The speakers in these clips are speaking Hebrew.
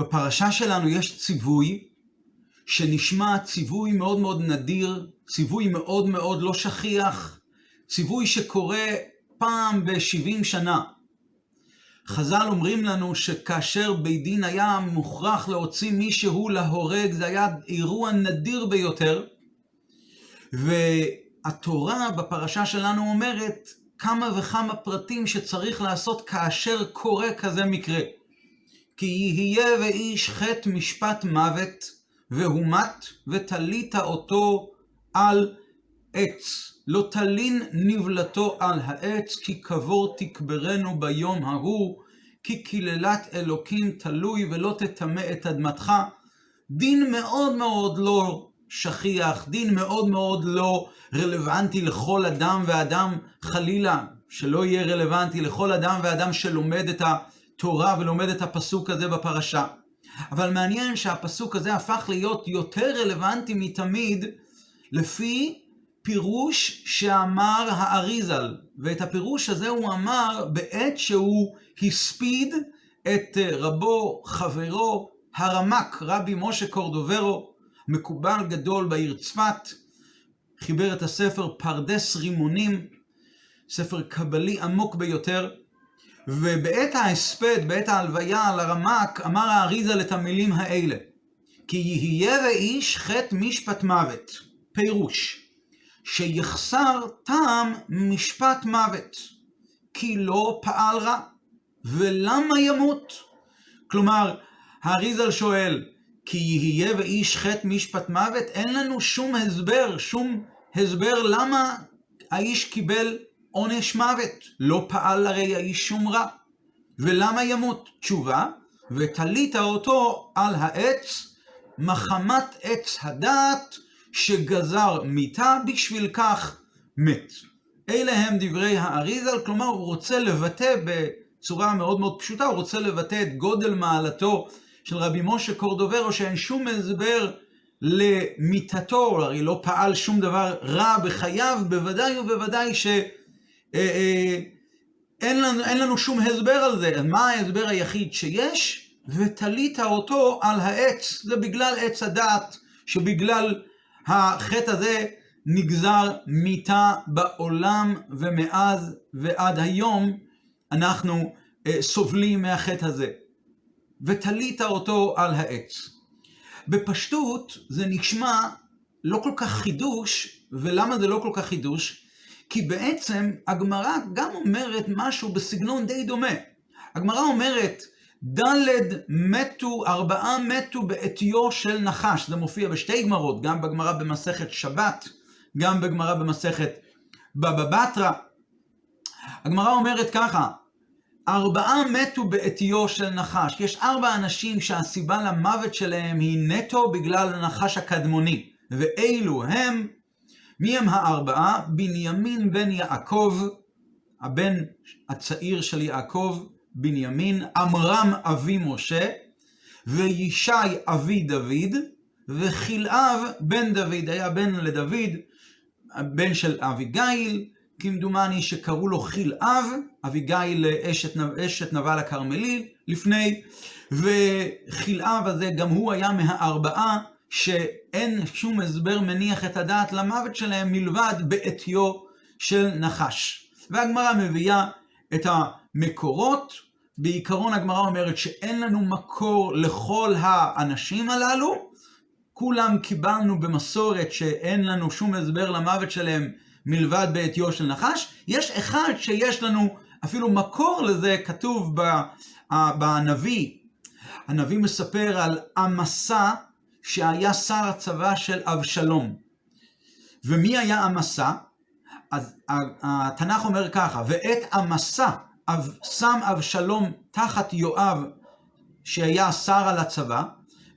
בפרשה שלנו יש ציווי שנשמע ציווי מאוד מאוד נדיר, ציווי מאוד מאוד לא שכיח, ציווי שקורה פעם ב-70 שנה. חז"ל אומרים לנו שכאשר בית דין היה מוכרח להוציא מישהו להורג, זה היה אירוע נדיר ביותר. והתורה בפרשה שלנו אומרת כמה וכמה פרטים שצריך לעשות כאשר קורה כזה מקרה. כי יהיה ואיש חטא משפט מוות, והומת, ותלית אותו על עץ. לא תלין נבלתו על העץ, כי קבור תקברנו ביום ההוא, כי קללת אלוקים תלוי ולא תטמא את אדמתך. דין מאוד מאוד לא שכיח, דין מאוד מאוד לא רלוונטי לכל אדם ואדם, חלילה, שלא יהיה רלוונטי לכל אדם ואדם שלומד את התורה ולומד את הפסוק הזה בפרשה. אבל מעניין שהפסוק הזה הפך להיות יותר רלוונטי מתמיד, לפי פירוש שאמר האריזל, ואת הפירוש הזה הוא אמר בעת שהוא הספיד את רבו, חברו, הרמק, רבי משה קורדוברו, מקובל גדול בעיר צפת, חיבר את הספר פרדס רימונים, ספר קבלי עמוק ביותר, ובעת ההספד, בעת ההלוויה על הרמק, אמר האריזל את המילים האלה: כי יהיה ואיש חטא משפט מוות. פירוש, שיחסר טעם משפט מוות, כי לא פעל רע, ולמה ימות? כלומר, האריזל שואל, כי יהיה ואיש חטא משפט מוות, אין לנו שום הסבר, שום הסבר למה האיש קיבל עונש מוות. לא פעל הרי האיש שום רע. ולמה ימות? תשובה, ותלית אותו על העץ, מחמת עץ הדעת, שגזר מיתה, בשביל כך מת. אלה הם דברי האריזל, כלומר הוא רוצה לבטא בצורה מאוד מאוד פשוטה, הוא רוצה לבטא את גודל מעלתו של רבי משה קורדוברו, שאין שום הסבר למיתתו, הרי לא פעל שום דבר רע בחייו, בוודאי ובוודאי ש... אה, אה, אין לנו, אין לנו שום הסבר על זה. מה ההסבר היחיד שיש? ותלית אותו על העץ. זה בגלל עץ הדעת, שבגלל החטא הזה נגזר מיתה בעולם, ומאז ועד היום אנחנו אה, סובלים מהחטא הזה. ותלית אותו על העץ. בפשטות זה נשמע לא כל כך חידוש, ולמה זה לא כל כך חידוש? כי בעצם הגמרא גם אומרת משהו בסגנון די דומה. הגמרא אומרת, ד' מתו, ארבעה מתו בעטיו של נחש. זה מופיע בשתי גמרות, גם בגמרא במסכת שבת, גם בגמרא במסכת בבא בתרא. הגמרא אומרת ככה, ארבעה מתו בעטיו של נחש. יש ארבע אנשים שהסיבה למוות שלהם היא נטו בגלל הנחש הקדמוני. ואלו הם, מי הם הארבעה? בנימין בן יעקב, הבן הצעיר של יעקב, בנימין, עמרם אבי משה, וישי אבי דוד, וכלאב בן דוד, היה בן לדוד, בן של אביגיל, כמדומני שקראו לו כלאב, אביגיל אשת, אשת נבל הכרמלי לפני, וכלאב הזה גם הוא היה מהארבעה שאין שום הסבר מניח את הדעת למוות שלהם מלבד בעטיו של נחש. והגמרא מביאה את המקורות, בעיקרון הגמרא אומרת שאין לנו מקור לכל האנשים הללו, כולם קיבלנו במסורת שאין לנו שום הסבר למוות שלהם מלבד בעטיו של נחש. יש אחד שיש לנו אפילו מקור לזה, כתוב בנביא. הנביא מספר על עמסה שהיה שר הצבא של אבשלום. ומי היה עמסה? אז התנ"ך אומר ככה, ואת עמסה שם אבשלום תחת יואב שהיה שר על הצבא,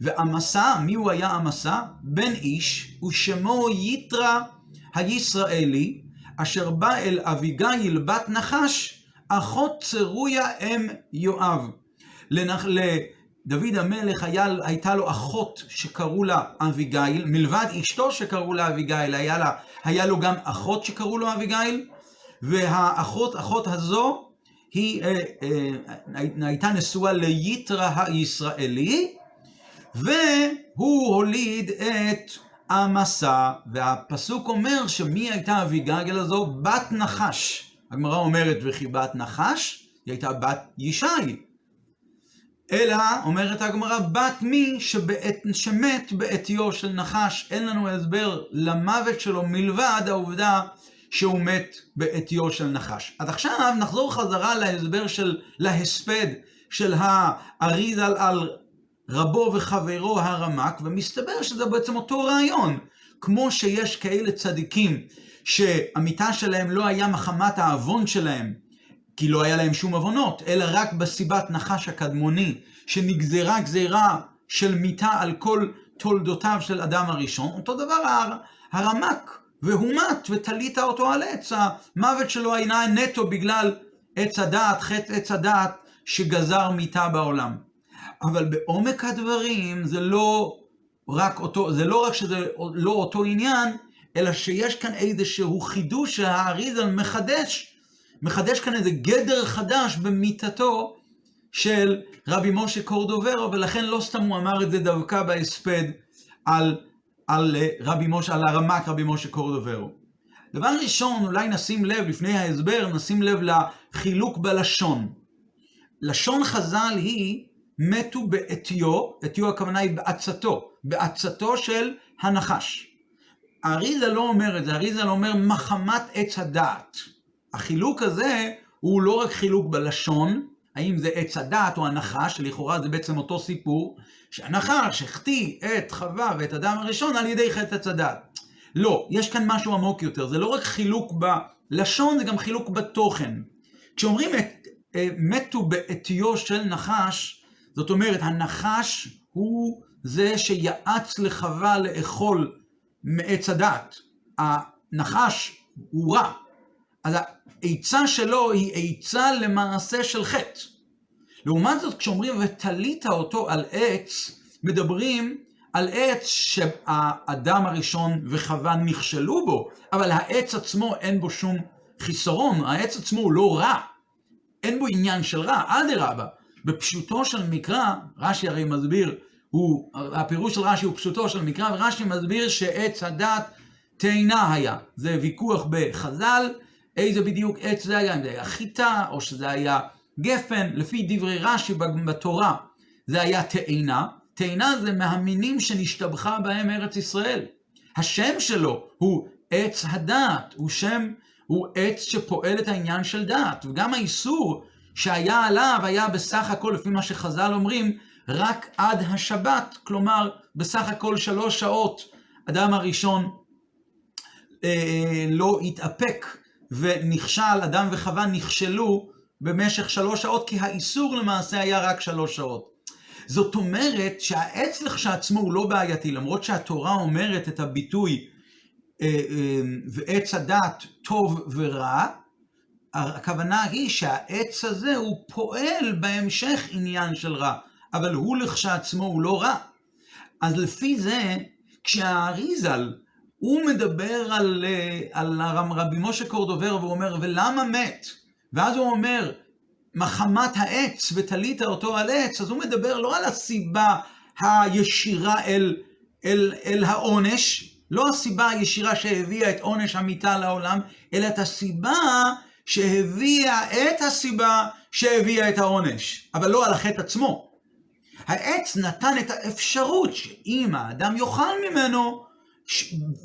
ועמסה, מי הוא היה עמסה? בן איש, ושמו יתרא הישראלי, אשר בא אל אביגיל בת נחש, אחות צרויה אם יואב. לנח... לדוד המלך היה, הייתה לו אחות שקראו לה אביגיל, מלבד אשתו שקראו לה אביגיל, היה, לה, היה לו גם אחות שקראו לו אביגיל, והאחות, אחות הזו, היא אה, אה, הייתה נשואה ליתרה הישראלי, והוא הוליד את המסע, והפסוק אומר שמי הייתה אביגגל הזו? בת נחש. הגמרא אומרת וכי בת נחש, היא הייתה בת ישי. אלא, אומרת הגמרא, בת מי שבעת, שמת בעטיו של נחש. אין לנו הסבר למוות שלו מלבד העובדה שהוא מת בעטיו של נחש. אז עכשיו נחזור חזרה להסבר של, להספד של האריזל על רבו וחברו הרמק, ומסתבר שזה בעצם אותו רעיון. כמו שיש כאלה צדיקים שהמיטה שלהם לא היה מחמת העוון שלהם, כי לא היה להם שום עוונות, אלא רק בסיבת נחש הקדמוני, שנגזרה גזירה של מיתה על כל תולדותיו של אדם הראשון, אותו דבר הרמק, והוא מת ותלית אותו על עץ, המוות שלו היה נטו בגלל עץ הדעת, חטא עץ הדעת שגזר מיתה בעולם. אבל בעומק הדברים זה לא רק אותו, זה לא רק שזה לא אותו עניין, אלא שיש כאן איזשהו חידוש שהאריזל מחדש, מחדש כאן איזה גדר חדש במיתתו של רבי משה קורדוברו, ולכן לא סתם הוא אמר את זה דווקא בהספד על, על רבי משה, על הרמק רבי משה קורדוברו. דבר ראשון, אולי נשים לב, לפני ההסבר, נשים לב לחילוק בלשון. לשון חז"ל היא מתו בעטיו, עטיו הכוונה היא בעצתו, בעצתו של הנחש. האריזה לא אומר את זה, האריזה לא אומר מחמת עץ הדעת. החילוק הזה הוא לא רק חילוק בלשון, האם זה עץ הדעת או הנחש, שלכאורה זה בעצם אותו סיפור, שהנחש החטיא את חווה ואת אדם הראשון על ידי חטא עץ הדעת. לא, יש כאן משהו עמוק יותר, זה לא רק חילוק בלשון, זה גם חילוק בתוכן. כשאומרים את, אה, מתו בעטיו של נחש, זאת אומרת, הנחש הוא זה שיעץ לחווה לאכול מעץ הדעת. הנחש הוא רע. אז העצה שלו היא עצה למעשה של חטא. לעומת זאת, כשאומרים ותלית אותו על עץ, מדברים על עץ שהאדם הראשון וחווה נכשלו בו, אבל העץ עצמו אין בו שום חיסרון, העץ עצמו הוא לא רע, אין בו עניין של רע, אדרבה. בפשוטו של מקרא, רש"י הרי מסביר, הוא, הפירוש של רש"י הוא פשוטו של מקרא, ורש"י מסביר שעץ הדת תאנה היה. זה ויכוח בחז"ל, איזה בדיוק עץ זה היה, אם זה היה חיטה, או שזה היה גפן, לפי דברי רש"י בתורה, זה היה תאנה. תאנה זה מהמינים שנשתבחה בהם ארץ ישראל. השם שלו הוא עץ הדעת, הוא שם, הוא עץ שפועל את העניין של דעת, וגם האיסור שהיה עליו היה בסך הכל, לפי מה שחז"ל אומרים, רק עד השבת, כלומר, בסך הכל שלוש שעות, אדם הראשון אה, לא התאפק ונכשל, אדם וחווה נכשלו במשך שלוש שעות, כי האיסור למעשה היה רק שלוש שעות. זאת אומרת שהעץ לכשעצמו הוא לא בעייתי, למרות שהתורה אומרת את הביטוי אה, אה, ועץ הדת טוב ורע, הכוונה היא שהעץ הזה הוא פועל בהמשך עניין של רע, אבל הוא לכשעצמו הוא לא רע. אז לפי זה, כשהאריזל, הוא מדבר על, אה, על רבי משה קורדובר והוא אומר, ולמה מת? ואז הוא אומר, מחמת העץ ותלית אותו על עץ, אז הוא מדבר לא על הסיבה הישירה אל, אל, אל העונש, לא הסיבה הישירה שהביאה את עונש המיתה לעולם, אלא את הסיבה שהביאה את הסיבה שהביאה את העונש, אבל לא על החטא עצמו. העץ נתן את האפשרות שאם האדם יאכל ממנו,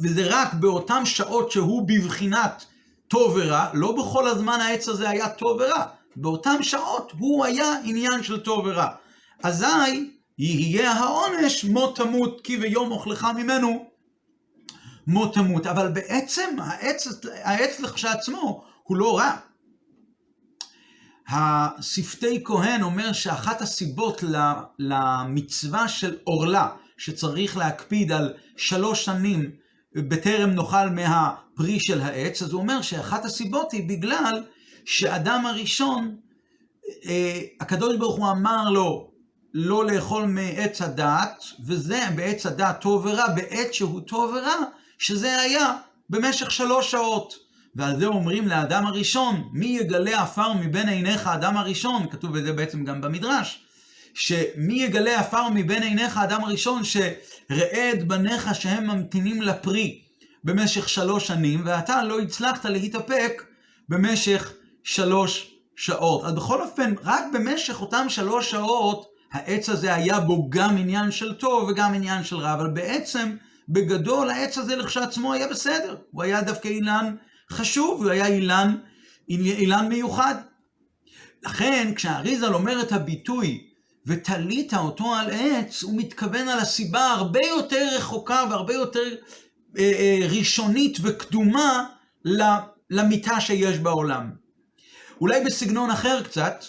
וזה רק באותן שעות שהוא בבחינת טוב ורע, לא בכל הזמן העץ הזה היה טוב ורע, באותן שעות הוא היה עניין של טוב ורע. אזי יהיה העונש מות תמות כי ביום אוכלך ממנו מות תמות. אבל בעצם העץ, העץ לכשעצמו הוא לא רע. השפתי כהן אומר שאחת הסיבות למצווה של עורלה, שצריך להקפיד על שלוש שנים בטרם נאכל מהפרי של העץ, אז הוא אומר שאחת הסיבות היא בגלל שאדם הראשון, אה, הקדוש ברוך הוא אמר לו לא לאכול מעץ הדעת, וזה בעץ הדעת טוב ורע, בעת שהוא טוב ורע, שזה היה במשך שלוש שעות. ועל זה אומרים לאדם הראשון, מי יגלה עפר מבין עיניך אדם הראשון, כתוב את זה בעצם גם במדרש, שמי יגלה עפר מבין עיניך אדם הראשון, שראה את בניך שהם ממתינים לפרי במשך שלוש שנים, ואתה לא הצלחת להתאפק במשך שלוש שעות. אז בכל אופן, רק במשך אותם שלוש שעות, העץ הזה היה בו גם עניין של טוב וגם עניין של רע, אבל בעצם, בגדול, העץ הזה לכשעצמו היה בסדר. הוא היה דווקא אילן חשוב, הוא היה אילן, אילן מיוחד. לכן, כשהאריזל אומר את הביטוי, ותלית אותו על עץ, הוא מתכוון על הסיבה הרבה יותר רחוקה והרבה יותר אה, אה, ראשונית וקדומה למיטה שיש בעולם. אולי בסגנון אחר קצת,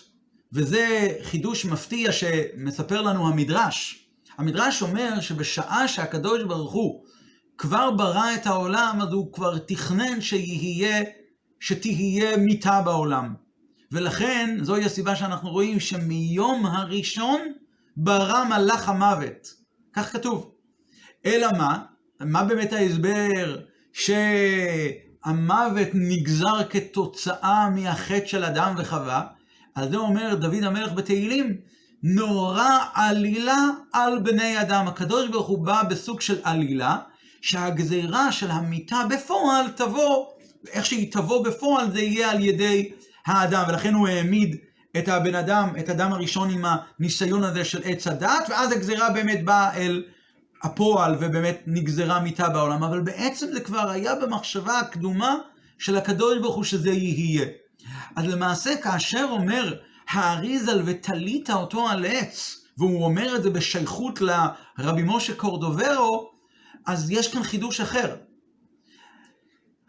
וזה חידוש מפתיע שמספר לנו המדרש. המדרש אומר שבשעה שהקדוש ברוך הוא כבר ברא את העולם, אז הוא כבר תכנן שיהיה, שתהיה מיתה בעולם. ולכן, זוהי הסיבה שאנחנו רואים שמיום הראשון ברא מלאך המוות. כך כתוב. אלא מה? מה באמת ההסבר שהמוות נגזר כתוצאה מהחטא של אדם וחווה? על זה אומר דוד המלך בתהילים, נורא עלילה על בני אדם. הקדוש ברוך הוא בא בסוג של עלילה, שהגזירה של המיטה בפועל תבוא, איך שהיא תבוא בפועל זה יהיה על ידי האדם, ולכן הוא העמיד את הבן אדם, את האדם הראשון עם הניסיון הזה של עץ הדת, ואז הגזירה באמת באה אל הפועל ובאמת נגזרה מיתה בעולם, אבל בעצם זה כבר היה במחשבה הקדומה של הקדוש ברוך הוא שזה יהיה. אז למעשה כאשר אומר האריזל ותלית אותו על עץ, והוא אומר את זה בשייכות לרבי משה קורדוברו, אז יש כאן חידוש אחר.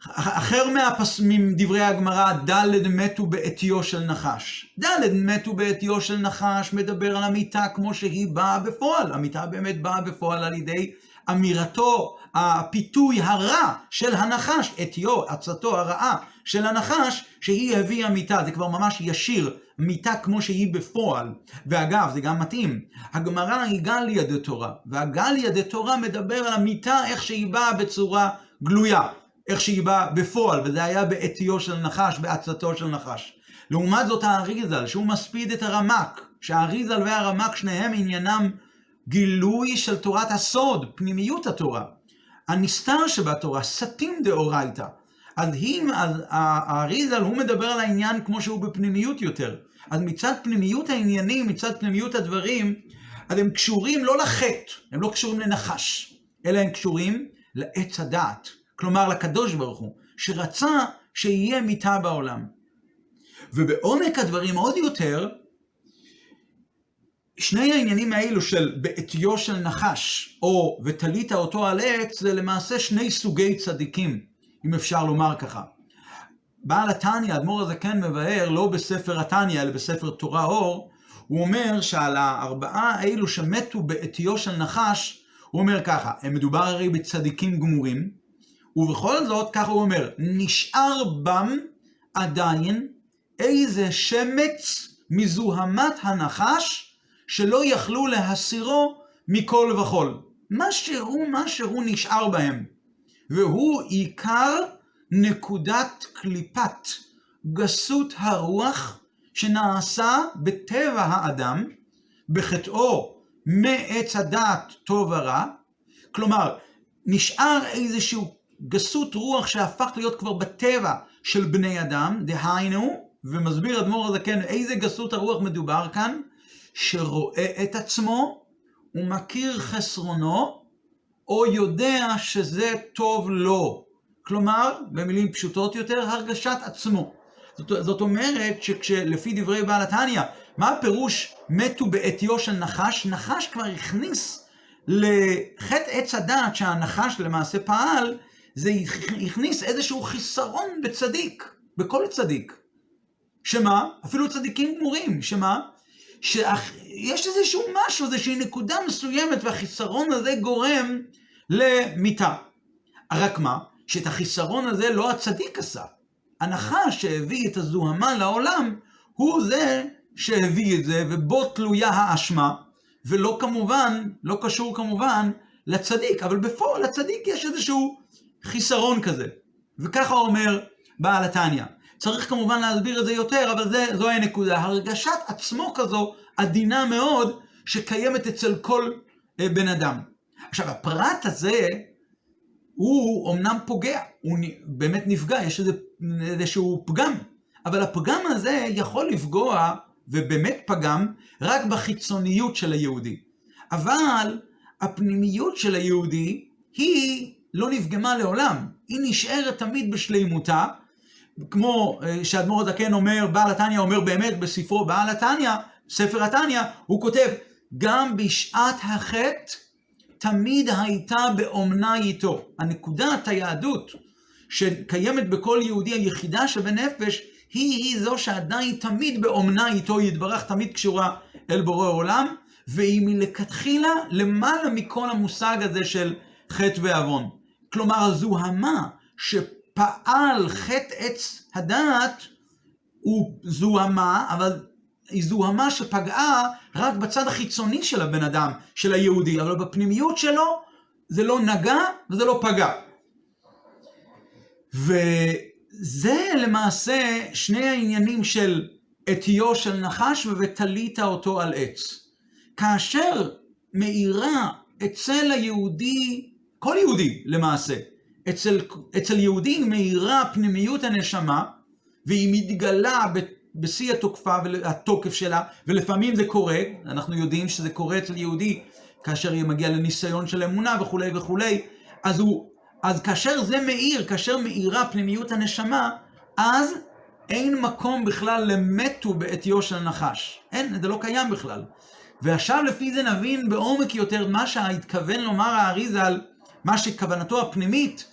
אחר מהפס... מדברי הגמרא, ד' מתו בעטיו של נחש. ד' מתו בעטיו של נחש מדבר על המיטה כמו שהיא באה בפועל. המיטה באמת באה בפועל על ידי אמירתו, הפיתוי הרע של הנחש, עטיו, עצתו הרעה של הנחש, שהיא הביאה מיטה. זה כבר ממש ישיר, מיטה כמו שהיא בפועל. ואגב, זה גם מתאים. הגמרא היא גליה דתורה, והגליה דתורה מדבר על המיטה איך שהיא באה בצורה גלויה. איך שהיא באה בפועל, וזה היה בעטיו של נחש, בעצתו של נחש. לעומת זאת האריזל, שהוא מספיד את הרמק, שהאריזל והרמק שניהם עניינם גילוי של תורת הסוד, פנימיות התורה. הנסתר שבתורה, סתים דאורייתא. אז אם האריזל, הוא מדבר על העניין כמו שהוא בפנימיות יותר. אז מצד פנימיות העניינים, מצד פנימיות הדברים, אז הם קשורים לא לחטא, הם לא קשורים לנחש, אלא הם קשורים לעץ הדעת. כלומר לקדוש ברוך הוא, שרצה שיהיה מיתה בעולם. ובעומק הדברים עוד יותר, שני העניינים האלו של בעטיו של נחש, או ותלית אותו על עץ, זה למעשה שני סוגי צדיקים, אם אפשר לומר ככה. בעל התניא, האדמו"ר הזקן מבאר, לא בספר התניא, אלא בספר תורה אור, הוא אומר שעל הארבעה האלו שמתו בעטיו של נחש, הוא אומר ככה, הם מדובר הרי בצדיקים גמורים, ובכל זאת, ככה הוא אומר, נשאר בם עדיין איזה שמץ מזוהמת הנחש שלא יכלו להסירו מכל וכול. משהו, משהו נשאר בהם. והוא עיקר נקודת קליפת גסות הרוח שנעשה בטבע האדם, בחטאו מעץ הדעת טוב ורע, כלומר, נשאר איזשהו גסות רוח שהפך להיות כבר בטבע של בני אדם, דהיינו, ומסביר אדמו"ר הזקן איזה גסות הרוח מדובר כאן, שרואה את עצמו ומכיר חסרונו, או יודע שזה טוב לו. כלומר, במילים פשוטות יותר, הרגשת עצמו. זאת, זאת אומרת שכשלפי דברי בעל התניא, מה הפירוש מתו בעטיו של נחש? נחש כבר הכניס לחטא עץ הדעת שהנחש למעשה פעל, זה הכניס איזשהו חיסרון בצדיק, בכל צדיק. שמה? אפילו צדיקים גמורים, שמה? שיש איזשהו משהו, איזושהי נקודה מסוימת, והחיסרון הזה גורם למיתה. רק מה? שאת החיסרון הזה לא הצדיק עשה. הנחש שהביא את הזוהמה לעולם, הוא זה שהביא את זה, ובו תלויה האשמה, ולא כמובן, לא קשור כמובן לצדיק, אבל בפועל לצדיק יש איזשהו חיסרון כזה. וככה אומר בעל התניא. צריך כמובן להסביר את זה יותר, אבל זה, זוהי הנקודה. הרגשת עצמו כזו עדינה מאוד, שקיימת אצל כל אה, בן אדם. עכשיו, הפרט הזה, הוא אומנם פוגע, הוא באמת נפגע, יש איזה, איזשהו פגם, אבל הפגם הזה יכול לפגוע, ובאמת פגם, רק בחיצוניות של היהודי. אבל הפנימיות של היהודי היא לא נפגמה לעולם, היא נשארת תמיד בשלימותה, כמו אה, שאדמו"ר הזקן אומר, בעל התניא אומר באמת בספרו בעל התניא, ספר התניא, הוא כותב, גם בשעת החטא תמיד הייתה באומנה איתו. הנקודת היהדות שקיימת בכל יהודי היחידה שבנפש, היא היא זו שעדיין תמיד באומנה איתו יתברך, תמיד קשורה אל בורא עולם, והיא מלכתחילה למעלה מכל המושג הזה של חטא ועוון. כלומר, הזוהמה שפעל חטא עץ הדעת הוא זוהמה, אבל היא זוהמה שפגעה רק בצד החיצוני של הבן אדם, של היהודי, אבל בפנימיות שלו זה לא נגע וזה לא פגע. וזה למעשה שני העניינים של עטיו של נחש ותלית אותו על עץ. כאשר מאירה אצל היהודי, כל יהודי למעשה, אצל, אצל יהודי מאירה פנימיות הנשמה, והיא מתגלה בשיא התוקפה והתוקף שלה, ולפעמים זה קורה, אנחנו יודעים שזה קורה אצל יהודי כאשר היא מגיעה לניסיון של אמונה וכולי וכולי, אז, הוא, אז כאשר זה מאיר, כאשר מאירה פנימיות הנשמה, אז אין מקום בכלל למתו בעטיו של נחש. אין, זה לא קיים בכלל. ועכשיו לפי זה נבין בעומק יותר מה שהתכוון לומר האריזה על מה שכוונתו הפנימית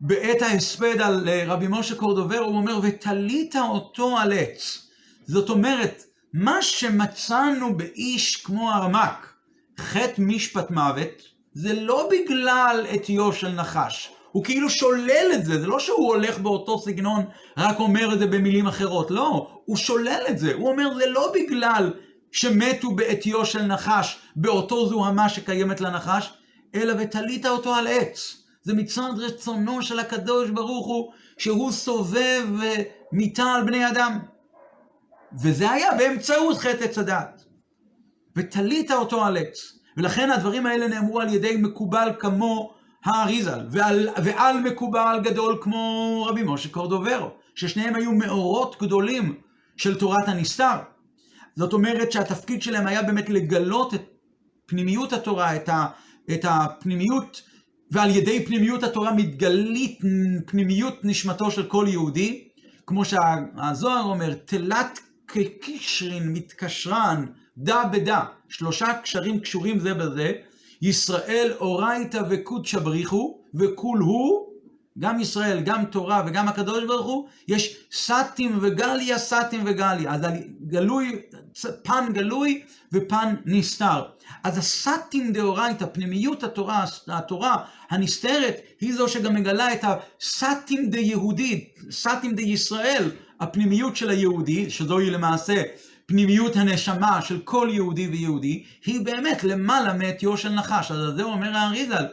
בעת ההספד על אה, רבי משה קורדובר, הוא אומר, ותלית אותו על עץ. זאת אומרת, מה שמצאנו באיש כמו הרמק, חטא משפט מוות, זה לא בגלל עטיו של נחש. הוא כאילו שולל את זה, זה לא שהוא הולך באותו סגנון, רק אומר את זה במילים אחרות. לא, הוא שולל את זה. הוא אומר, זה לא בגלל שמתו בעטיו של נחש, באותו זוהמה שקיימת לנחש, אלא ותלית אותו על עץ. זה מצד רצונו של הקדוש ברוך הוא, שהוא סובב מיטה על בני אדם. וזה היה באמצעות חטא עץ הדת. ותלית אותו על עץ. ולכן הדברים האלה נאמרו על ידי מקובל כמו האריזל, ועל, ועל מקובל גדול כמו רבי משה קורדוברו, ששניהם היו מאורות גדולים של תורת הנסתר. זאת אומרת שהתפקיד שלהם היה באמת לגלות את פנימיות התורה, את, ה, את הפנימיות ועל ידי פנימיות התורה מתגלית פנימיות נשמתו של כל יהודי, כמו שהזוהר אומר, תלת כקישרין מתקשרן, דה בדה, שלושה קשרים קשורים זה בזה, ישראל אורייתא וקודשא בריחו, וכול הוא, גם ישראל, גם תורה וגם הקדוש ברוך הוא, יש סטים וגליה, סטים וגליה. אז גלוי, פן גלוי ופן נסתר. אז הסטים דאורייתא, פנימיות התורה, התורה הנסתרת, היא זו שגם מגלה את הסטים דיהודית, סטים דישראל, הפנימיות של היהודי, שזוהי למעשה פנימיות הנשמה של כל יהודי ויהודי, היא באמת למעלה מעטיו של נחש. אז זה אומר האריזל,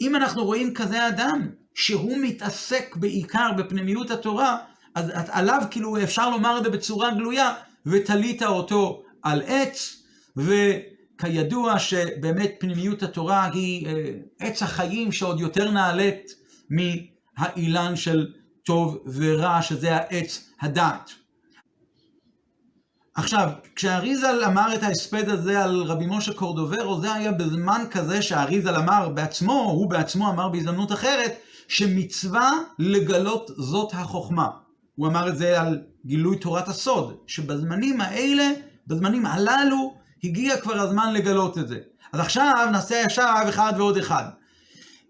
שאם אנחנו רואים כזה אדם, שהוא מתעסק בעיקר בפנימיות התורה, אז עליו כאילו אפשר לומר את זה בצורה גלויה, ותלית אותו על עץ, וכידוע שבאמת פנימיות התורה היא אה, עץ החיים שעוד יותר נעלית מהאילן של טוב ורע, שזה העץ הדעת. עכשיו, כשאריזל אמר את ההספד הזה על רבי משה קורדוברו, זה היה בזמן כזה שאריזל אמר בעצמו, הוא בעצמו אמר בהזדמנות אחרת, שמצווה לגלות זאת החוכמה. הוא אמר את זה על גילוי תורת הסוד, שבזמנים האלה, בזמנים הללו, הגיע כבר הזמן לגלות את זה. אז עכשיו נעשה ישר אחד ועוד אחד.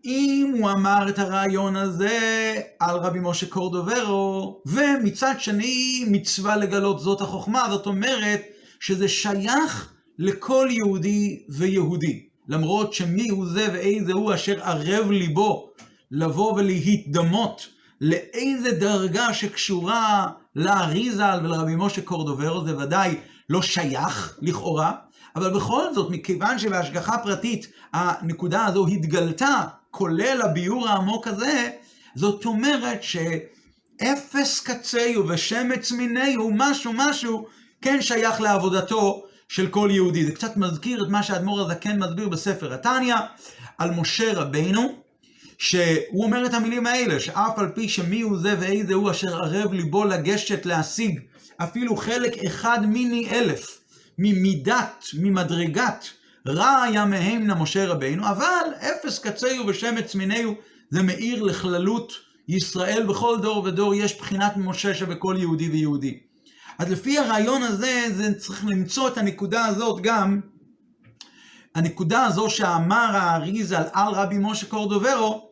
אם הוא אמר את הרעיון הזה על רבי משה קורדוברו, ומצד שני מצווה לגלות זאת החוכמה, זאת אומרת שזה שייך לכל יהודי ויהודי. למרות שמי הוא זה ואיזה הוא אשר ערב ליבו לבוא ולהתדמות לאיזה דרגה שקשורה לאריזל ולרבי משה קורדוברו, זה ודאי לא שייך לכאורה, אבל בכל זאת, מכיוון שבהשגחה פרטית הנקודה הזו התגלתה, כולל הביאור העמוק הזה, זאת אומרת שאפס קצהו ושמץ מיניהו, משהו משהו, כן שייך לעבודתו של כל יהודי. זה קצת מזכיר את מה שהאדמו"ר הזקן מסביר בספר התניא, על משה רבינו, שהוא אומר את המילים האלה, שאף על פי שמי הוא זה ואיזה הוא אשר ערב ליבו לגשת להשיג אפילו חלק אחד מיני אלף ממידת, ממדרגת רע היה מהם למשה רבינו, אבל אפס קצהו ושמץ מיניהו זה מאיר לכללות ישראל בכל דור ודור יש בחינת משה שבכל יהודי ויהודי. אז לפי הרעיון הזה, זה צריך למצוא את הנקודה הזאת גם, הנקודה הזו שאמר האריזה על רבי משה קורדוברו,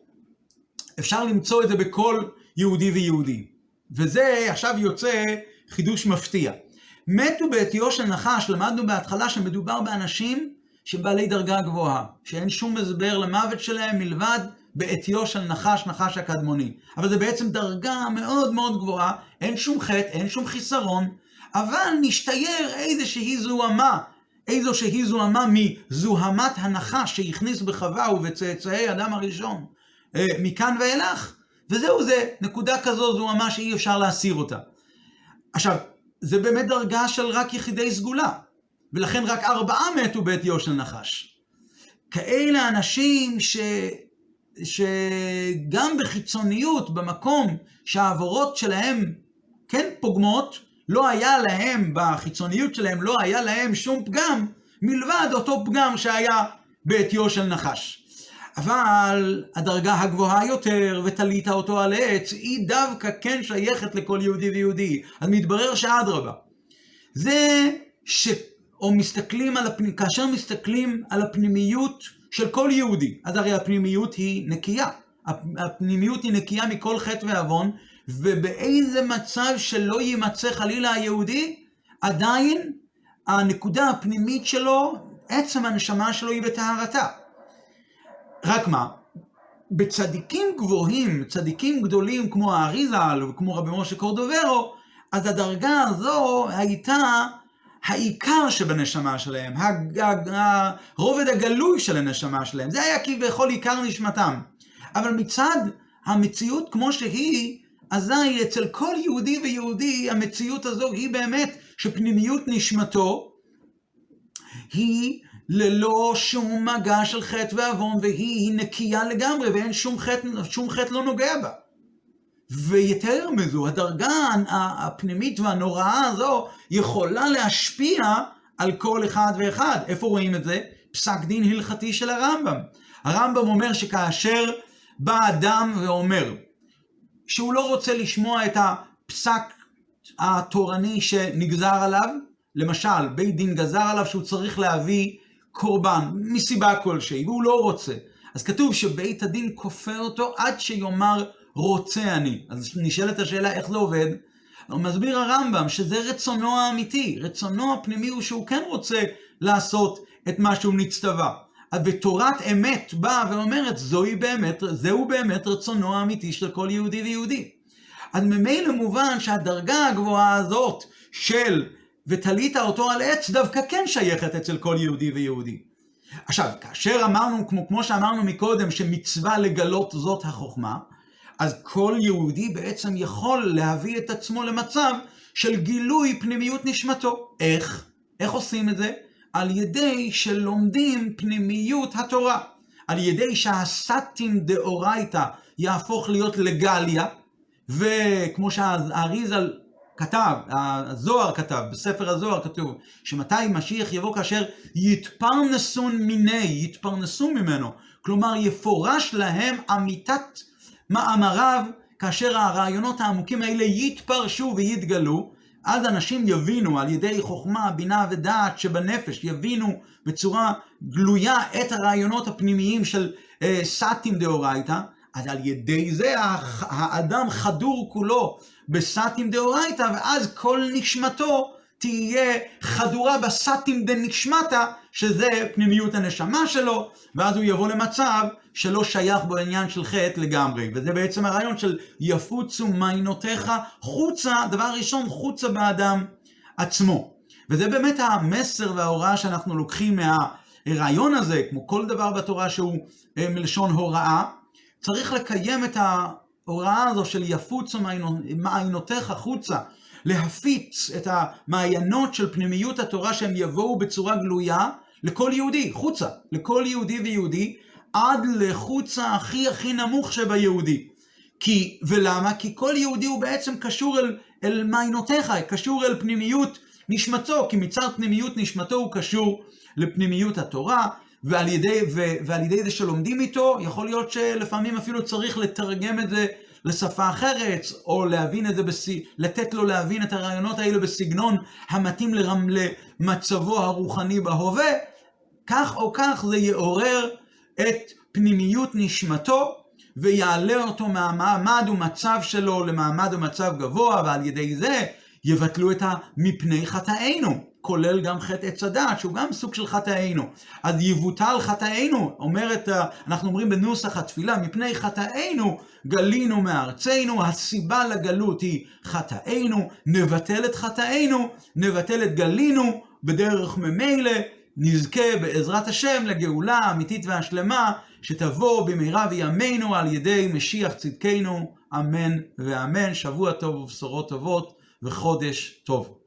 אפשר למצוא את זה בכל יהודי ויהודי. וזה עכשיו יוצא חידוש מפתיע. מתו בעטיו של נחש, למדנו בהתחלה שמדובר באנשים שהם בעלי דרגה גבוהה, שאין שום הסבר למוות שלהם מלבד בעטיו של נחש, נחש הקדמוני. אבל זה בעצם דרגה מאוד מאוד גבוהה, אין שום חטא, אין שום חיסרון, אבל נשתייר איזושהי זוהמה, איזושהי זוהמה מזוהמת הנחש שהכניס בחווה ובצאצאי אדם הראשון, אה, מכאן ואילך, וזהו זה, נקודה כזו זוהמה שאי אפשר להסיר אותה. עכשיו, זה באמת דרגה של רק יחידי סגולה, ולכן רק ארבעה מתו בעטיו של נחש. כאלה אנשים ש... שגם בחיצוניות, במקום שהעבורות שלהם כן פוגמות, לא היה להם, בחיצוניות שלהם, לא היה להם שום פגם, מלבד אותו פגם שהיה בעטיו של נחש. אבל הדרגה הגבוהה יותר, ותלית אותו על עץ, היא דווקא כן שייכת לכל יהודי ויהודי. אז מתברר שאדרבה. זה ש... או מסתכלים על הפנימיות, כאשר מסתכלים על הפנימיות של כל יהודי, אז הרי הפנימיות היא נקייה. הפנימיות היא נקייה מכל חטא ועוון, ובאיזה מצב שלא יימצא חלילה היהודי, עדיין הנקודה הפנימית שלו, עצם הנשמה שלו היא בטהרתה. רק מה? בצדיקים גבוהים, צדיקים גדולים כמו האריזל וכמו רבי משה קורדוברו, אז הדרגה הזו הייתה העיקר שבנשמה שלהם, הרובד הגלוי של הנשמה שלהם, זה היה כביכול עיקר נשמתם. אבל מצד המציאות כמו שהיא, אזי אצל כל יהודי ויהודי המציאות הזו היא באמת שפנימיות נשמתו היא ללא שום מגע של חטא ועוון והיא נקייה לגמרי ואין שום חטא, שום חטא לא נוגע בה. ויתר מזו, הדרגה הפנימית והנוראה הזו יכולה להשפיע על כל אחד ואחד. איפה רואים את זה? פסק דין הלכתי של הרמב"ם. הרמב"ם אומר שכאשר בא אדם ואומר שהוא לא רוצה לשמוע את הפסק התורני שנגזר עליו, למשל, בית דין גזר עליו שהוא צריך להביא קורבן, מסיבה כלשהי, והוא לא רוצה. אז כתוב שבית הדין כופה אותו עד שיאמר רוצה אני. אז נשאלת השאלה איך זה עובד. מסביר הרמב"ם שזה רצונו האמיתי, רצונו הפנימי הוא שהוא כן רוצה לעשות את מה שהוא נצטווה. ותורת אמת באה ואומרת, זוהי באמת, זהו באמת רצונו האמיתי של כל יהודי ויהודי. אז ממילא מובן שהדרגה הגבוהה הזאת של ותלית אותו על עץ דווקא כן שייכת אצל כל יהודי ויהודי. עכשיו, כאשר אמרנו, כמו, כמו שאמרנו מקודם, שמצווה לגלות זאת החוכמה, אז כל יהודי בעצם יכול להביא את עצמו למצב של גילוי פנימיות נשמתו. איך? איך עושים את זה? על ידי שלומדים פנימיות התורה. על ידי שהסטים דאורייתא יהפוך להיות לגליה, וכמו שהאריזל כתב, הזוהר כתב, בספר הזוהר כתוב, שמתי משיח יבוא כאשר יתפרנסון מיני, יתפרנסו ממנו. כלומר, יפורש להם אמיתת מאמריו, כאשר הרעיונות העמוקים האלה יתפרשו ויתגלו, אז אנשים יבינו על ידי חוכמה, בינה ודעת שבנפש, יבינו בצורה גלויה את הרעיונות הפנימיים של אה, סאטים דאורייתא, אז על ידי זה האדם חדור כולו בסאטים דאורייתא, ואז כל נשמתו תהיה חדורה בסאטים דנשמתא, שזה פנימיות הנשמה שלו, ואז הוא יבוא למצב שלא שייך בו עניין של חטא לגמרי. וזה בעצם הרעיון של יפוצו מיינותיך חוצה, דבר ראשון, חוצה באדם עצמו. וזה באמת המסר וההוראה שאנחנו לוקחים מהרעיון הזה, כמו כל דבר בתורה שהוא אה, מלשון הוראה, צריך לקיים את ההוראה הזו של יפוץ מעיינותיך חוצה, להפיץ את המעיינות של פנימיות התורה שהם יבואו בצורה גלויה לכל יהודי, חוצה, לכל יהודי ויהודי, עד לחוצה הכי הכי נמוך שביהודי. כי, ולמה? כי כל יהודי הוא בעצם קשור אל, אל מעיינותיך, קשור אל פנימיות נשמתו, כי מצד פנימיות נשמתו הוא קשור לפנימיות התורה, ועל ידי, ו, ועל ידי זה שלומדים איתו, יכול להיות שלפעמים אפילו צריך לתרגם את זה לשפה אחרת, או להבין את זה, בס... לתת לו להבין את הרעיונות האלה בסגנון המתאים לרמ... למצבו הרוחני בהווה, כך או כך זה יעורר את פנימיות נשמתו, ויעלה אותו מהמעמד ומצב שלו למעמד ומצב גבוה, ועל ידי זה יבטלו את המפני חטאינו, כולל גם חטא עץ הדעת, שהוא גם סוג של חטאינו. אז יבוטל חטאינו, אומרת, אנחנו אומרים בנוסח התפילה, מפני חטאינו גלינו מארצנו, הסיבה לגלות היא חטאינו, נבטל את חטאינו, נבטל את גלינו, בדרך ממילא נזכה בעזרת השם לגאולה האמיתית והשלמה, שתבוא במהרה בימינו על ידי משיח צדקנו, אמן ואמן. שבוע טוב ובשורות טובות וחודש טוב.